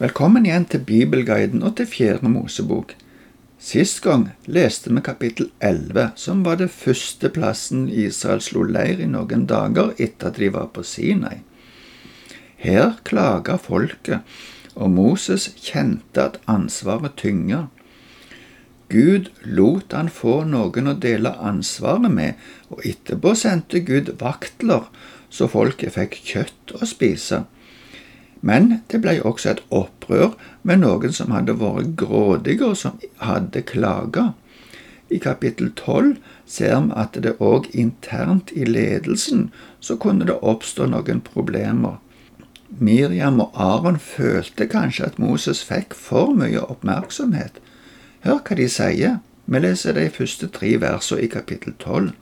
Velkommen igjen til Bibelguiden og til Fjerde Mosebok. Sist gang leste vi kapittel 11, som var det første plassen Israel slo leir i noen dager etter at de var på Sinai. Her klaga folket, og Moses kjente at ansvaret tynger. Gud lot han få noen å dele ansvaret med, og etterpå sendte Gud vaktler, så folket fikk kjøtt å spise. Men det ble også et opprør med noen som hadde vært grådige og som hadde klaga. I kapittel 12 ser vi at det òg internt i ledelsen så kunne det oppstå noen problemer. Miriam og Aron følte kanskje at Moses fikk for mye oppmerksomhet. Hør hva de sier. Vi leser de første tre versene i kapittel 12.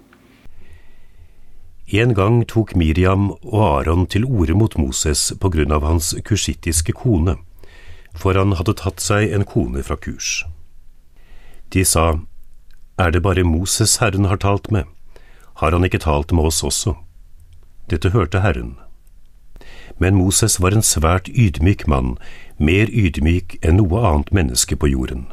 En gang tok Miriam og Aron til orde mot Moses på grunn av hans kursittiske kone, for han hadde tatt seg en kone fra kurs. De sa, Er det bare Moses Herren har talt med? Har han ikke talt med oss også? Dette hørte Herren. Men Moses var en svært ydmyk mann, mer ydmyk enn noe annet menneske på jorden.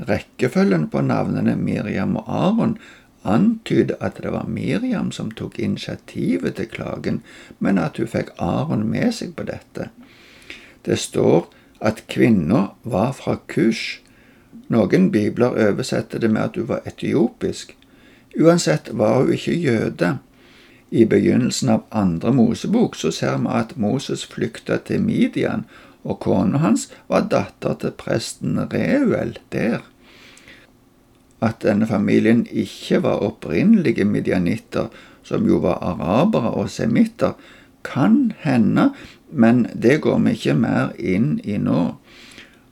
Rekkefølgen på navnene Miriam og Aron antyder at det var Miriam som tok initiativet til klagen, men at hun fikk Aron med seg på dette. Det står at kvinna var fra Kush. Noen bibler oversetter det med at hun var etiopisk. Uansett var hun ikke jøde. I begynnelsen av andre Mosebok så ser vi at Moses flykta til Midian, og kona hans var datter til presten Reuel der at denne familien ikke var opprinnelige midjanitter, som jo var arabere og semitter, kan hende, men det går vi ikke mer inn i nå.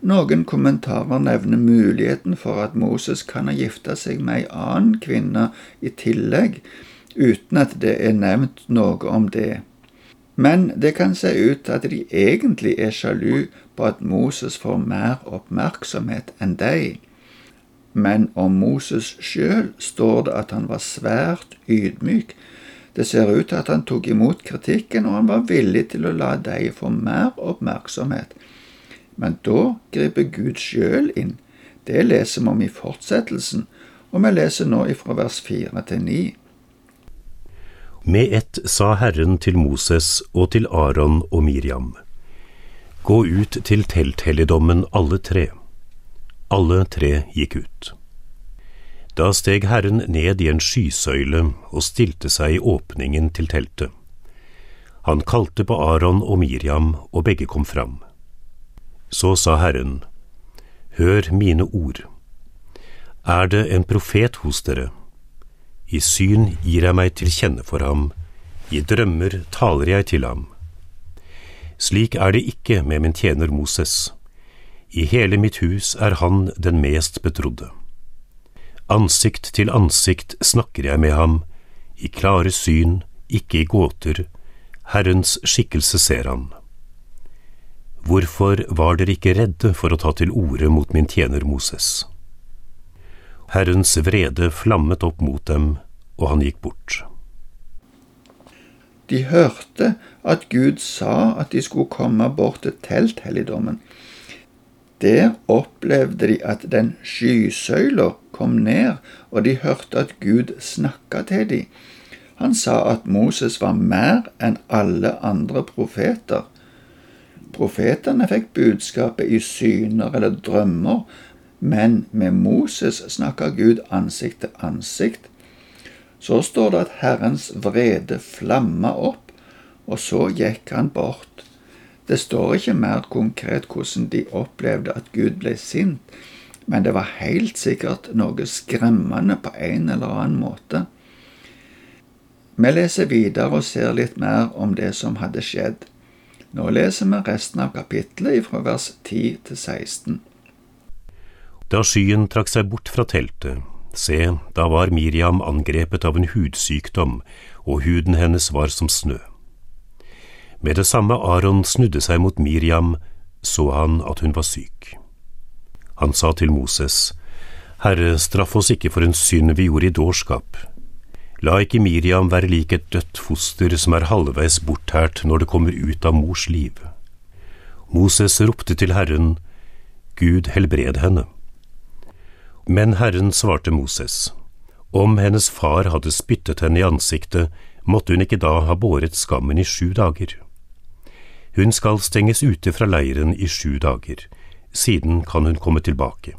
Noen kommentarer nevner muligheten for at Moses kan ha gifta seg med ei annen kvinne i tillegg, uten at det er nevnt noe om det. Men det kan se ut til at de egentlig er sjalu på at Moses får mer oppmerksomhet enn de men om Moses sjøl står det at han var svært ydmyk. Det ser ut til at han tok imot kritikken, og han var villig til å la dem få mer oppmerksomhet. Men da griper Gud sjøl inn. Det leser vi om i fortsettelsen, og vi leser nå ifra vers 4 til 9. Med ett sa Herren til Moses og til Aron og Miriam, Gå ut til telthelligdommen alle tre. Alle tre gikk ut. Da steg Herren ned i en skysøyle og stilte seg i åpningen til teltet. Han kalte på Aron og Miriam, og begge kom fram. Så sa Herren, Hør mine ord. Er det en profet hos dere? I syn gir jeg meg til kjenne for ham, i drømmer taler jeg til ham. Slik er det ikke med min tjener Moses. I hele mitt hus er han den mest betrodde. Ansikt til ansikt snakker jeg med ham, i klare syn, ikke i gåter, Herrens skikkelse ser han. Hvorfor var dere ikke redde for å ta til orde mot min tjener Moses? Herrens vrede flammet opp mot dem, og han gikk bort. De hørte at Gud sa at de skulle komme bort til telthelligdommen, der opplevde de at den skysøyla kom ned, og de hørte at Gud snakka til dem. Han sa at Moses var mer enn alle andre profeter. Profetene fikk budskapet i syner eller drømmer, men med Moses snakka Gud ansikt til ansikt. Så står det at Herrens vrede flamma opp, og så gikk han bort. Det står ikke mer konkret hvordan de opplevde at Gud ble sint, men det var helt sikkert noe skremmende på en eller annen måte. Vi leser videre og ser litt mer om det som hadde skjedd. Nå leser vi resten av kapittelet fra vers 10 til 16. Da skyen trakk seg bort fra teltet, se, da var Miriam angrepet av en hudsykdom, og huden hennes var som snø. Med det samme Aron snudde seg mot Miriam, så han at hun var syk. Han sa til Moses, Herre, straff oss ikke for en synd vi gjorde i dårskap. La ikke Miriam være lik et dødt foster som er halvveis bortært når det kommer ut av mors liv. Moses ropte til Herren, Gud helbred henne. Men Herren svarte Moses, om hennes far hadde spyttet henne i ansiktet, måtte hun ikke da ha båret skammen i sju dager. Hun skal stenges ute fra leiren i sju dager, siden kan hun komme tilbake.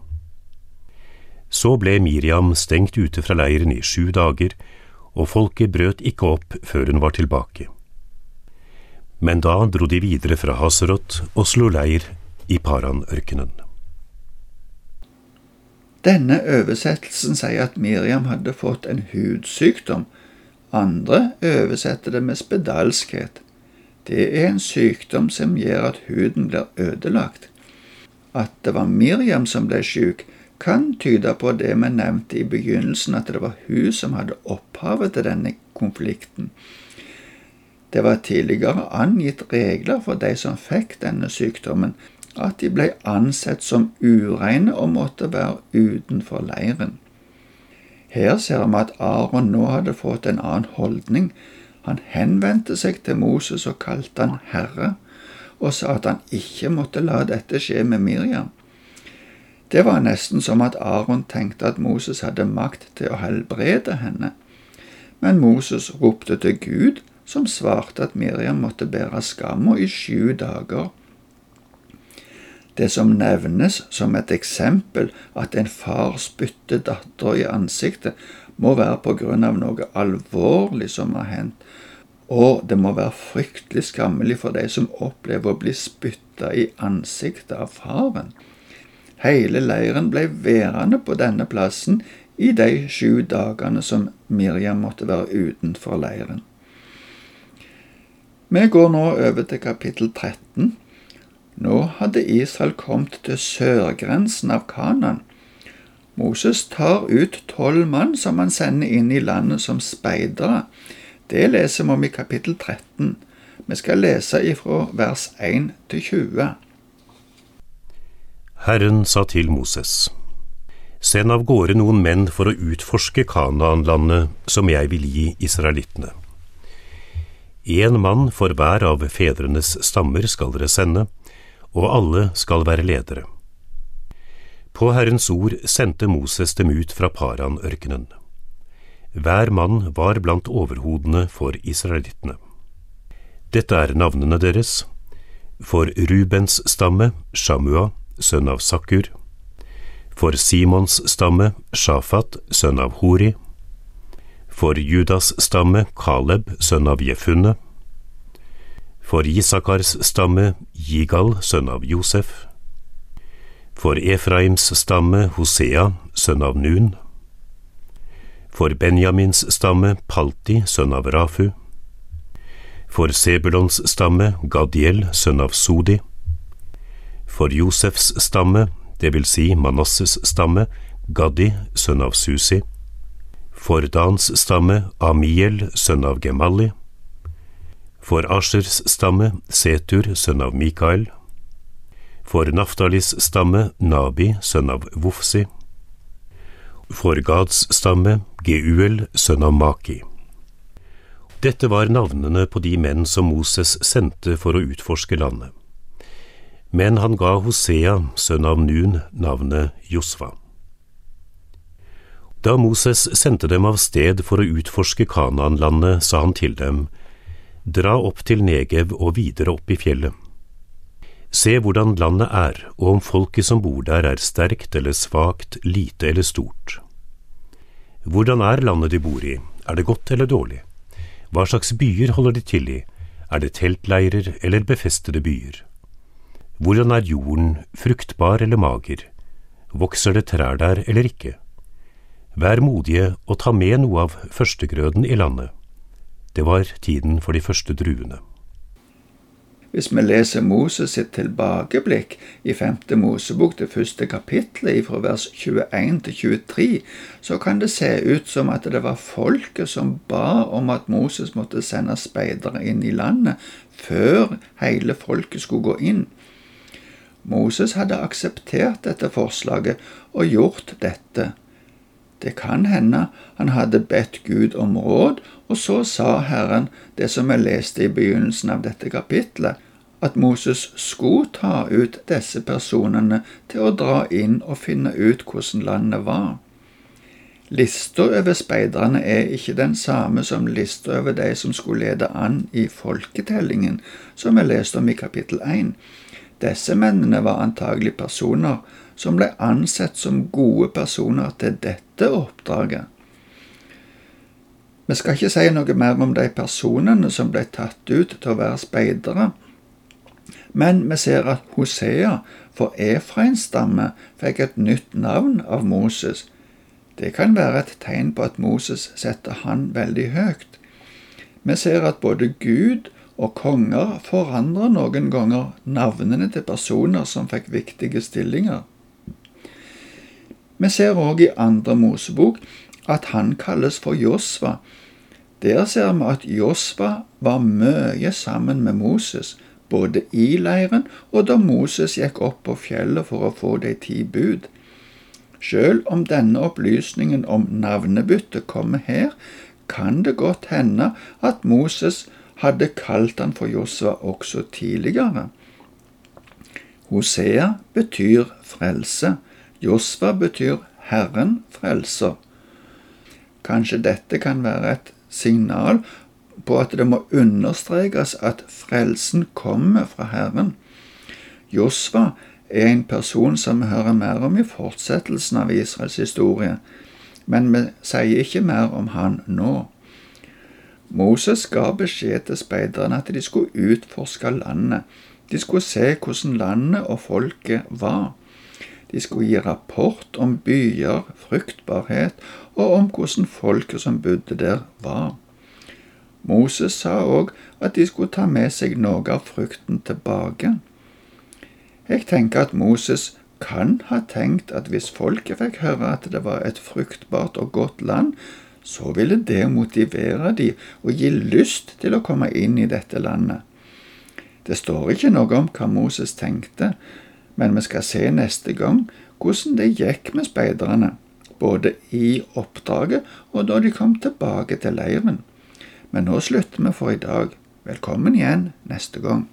Så ble Miriam stengt ute fra leiren i sju dager, og folket brøt ikke opp før hun var tilbake. Men da dro de videre fra Haserot og slo leir i Paranørkenen. Denne oversettelsen sier at Miriam hadde fått en hudsykdom. Andre oversetter det med spedalskhet. Det er en sykdom som gjør at huden blir ødelagt. At det var Miriam som ble syk, kan tyde på det vi nevnte i begynnelsen, at det var hun som hadde opphavet til denne konflikten. Det var tidligere angitt regler for de som fikk denne sykdommen, at de ble ansett som ureine og måtte være utenfor leiren. Her ser vi at Aron nå hadde fått en annen holdning. Han henvendte seg til Moses og kalte han herre, og sa at han ikke måtte la dette skje med Miriam. Det var nesten som at Aron tenkte at Moses hadde makt til å helbrede henne. Men Moses ropte til Gud, som svarte at Miriam måtte bære skamma i sju dager. Det som nevnes som et eksempel at en far spytter dattera i ansiktet, må være på grunn av noe alvorlig som har hendt, og det må være fryktelig skammelig for de som opplever å bli spytta i ansiktet av faren. Hele leiren ble værende på denne plassen i de sju dagene som Miriam måtte være utenfor leiren. Vi går nå over til kapittel 13, nå hadde Israel kommet til sørgrensen av Kanan. Moses tar ut tolv mann som han sender inn i landet som speidere. Det leser vi om i kapittel 13. Vi skal lese ifra vers 1 til 20. Herren sa til Moses, Send av gårde noen menn for å utforske Kanaan-landet som jeg vil gi israelittene. Én mann for hver av fedrenes stammer skal dere sende, og alle skal være ledere. På Herrens ord sendte Moses dem ut fra Paran-ørkenen. Hver mann var blant overhodene for israelittene. Dette er navnene deres. For Rubens stamme Shamua, sønn av Sakkur. For Simons stamme Shafat, sønn av Hori. For Judas stamme Kaleb, sønn av Jefunne for Isakars stamme Jigal, sønn av Josef. For Efraims stamme Hosea, sønn av Nun. For Benjamins stamme Palti, sønn av Rafu. For Sebulons stamme Gadiel, sønn av Sodi. For Josefs stamme, det vil si Manasses stamme, Gaddi, sønn av Susi. For Dans stamme Amiel, sønn av Gemali. for Ashers stamme Setur, sønn av Mikael. For Naftalis stamme Nabi, sønn av Wufsi. For Gads stamme Geuel, sønn av Maki. Dette var navnene på de menn som Moses sendte for å utforske landet. Men han ga Hosea, sønn av Nun, navnet Josfa. Da Moses sendte dem av sted for å utforske Kanaan-landet, sa han til dem, Dra opp til Negev og videre opp i fjellet. Se hvordan landet er, og om folket som bor der er sterkt eller svakt, lite eller stort. Hvordan er landet de bor i, er det godt eller dårlig? Hva slags byer holder de til i, er det teltleirer eller befestede byer? Hvordan er jorden, fruktbar eller mager? Vokser det trær der eller ikke? Vær modige og ta med noe av førstegrøden i landet. Det var tiden for de første druene. Hvis vi leser Moses sitt tilbakeblikk i femte Mosebok, det første kapittelet, fra vers 21 til 23, så kan det se ut som at det var folket som ba om at Moses måtte sende speidere inn i landet før hele folket skulle gå inn. Moses hadde akseptert dette forslaget og gjort dette. Det kan hende han hadde bedt Gud om råd og så sa Herren det som vi leste i begynnelsen av dette kapitlet, at Moses skulle ta ut disse personene til å dra inn og finne ut hvordan landet var. Lista over speiderne er ikke den samme som lista over de som skulle lede an i folketellingen, som vi leste om i kapittel 1. Disse mennene var antagelig personer som ble ansett som gode personer til dette oppdraget. Vi skal ikke si noe mer om de personene som ble tatt ut til å være speidere, men vi ser at Hosea for Efrains stamme fikk et nytt navn av Moses. Det kan være et tegn på at Moses setter han veldig høyt. Vi ser at både Gud og konger forandrer noen ganger navnene til personer som fikk viktige stillinger. Vi ser òg i andre Mosebok at han kalles for Josva. Der ser vi at Josva var mye sammen med Moses, både i leiren og da Moses gikk opp på fjellet for å få de ti bud. Selv om denne opplysningen om navnebyttet kommer her, kan det godt hende at Moses hadde kalt han for Josva også tidligere. Hosea betyr frelse. Josva betyr Herren frelser. Kanskje dette kan være et signal på at det må understrekes at frelsen kommer fra Herren. Josva er en person som vi hører mer om i fortsettelsen av Israels historie, men vi sier ikke mer om han nå. Moses ga beskjed til speiderne at de skulle utforske landet. De skulle se hvordan landet og folket var. De skulle gi rapport om byer, fruktbarhet og om hvordan folket som bodde der, var. Moses sa òg at de skulle ta med seg noe av frukten tilbake. Jeg tenker at Moses kan ha tenkt at hvis folket fikk høre at det var et fruktbart og godt land, så ville det motivere de og gi lyst til å komme inn i dette landet. Det står ikke noe om hva Moses tenkte, men vi skal se neste gang hvordan det gikk med speiderne, både i oppdraget og da de kom tilbake til leiren. Men nå slutter vi for i dag. Velkommen igjen neste gang.